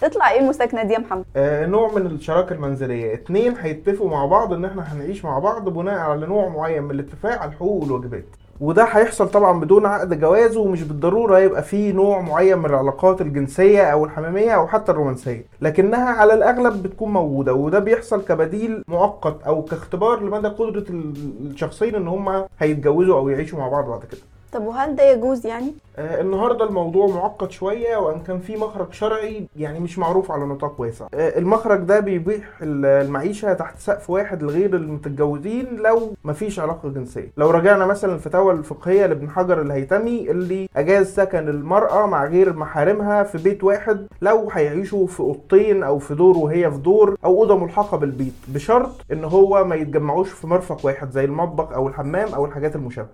تطلع إيه المساكنة دي يا محمد؟ آه، نوع من الشراكة المنزلية. اتنين هيتفقوا مع بعض إن إحنا هنعيش مع بعض بناء على نوع معين من الاتفاق على الحقوق والواجبات. وده هيحصل طبعا بدون عقد جواز ومش بالضرورة يبقى فيه نوع معين من العلاقات الجنسية أو الحميمية أو حتى الرومانسية. لكنها على الأغلب بتكون موجودة وده بيحصل كبديل مؤقت أو كاختبار لمدى قدرة ال- الشخصين إن هما هيتجوزوا أو يعيشوا مع بعض بعد كده. طب وهل ده يجوز يعني؟ آه، النهارده الموضوع معقد شوية وإن كان في مخرج شرعي يعني مش معروف على نطاق واسع. آه، المخرج ده بيبيح ال- المعيشة تحت سقف واحد لغير المتجوزين لو مفيش علاقة جنسية. لو رجعنا مثلا الفتاوى الفقهية لابن حجر الهيتمي اللي أجاز سكن المرأة مع غير محارمها في بيت واحد لو هيعيشوا في أوضتين أو في دور وهي في دور أو اوضه ملحقه بالبيت بشرط إن هو ما يتجمعوش في مرفق واحد زي المطبخ أو الحمام أو الحاجات المشابهة.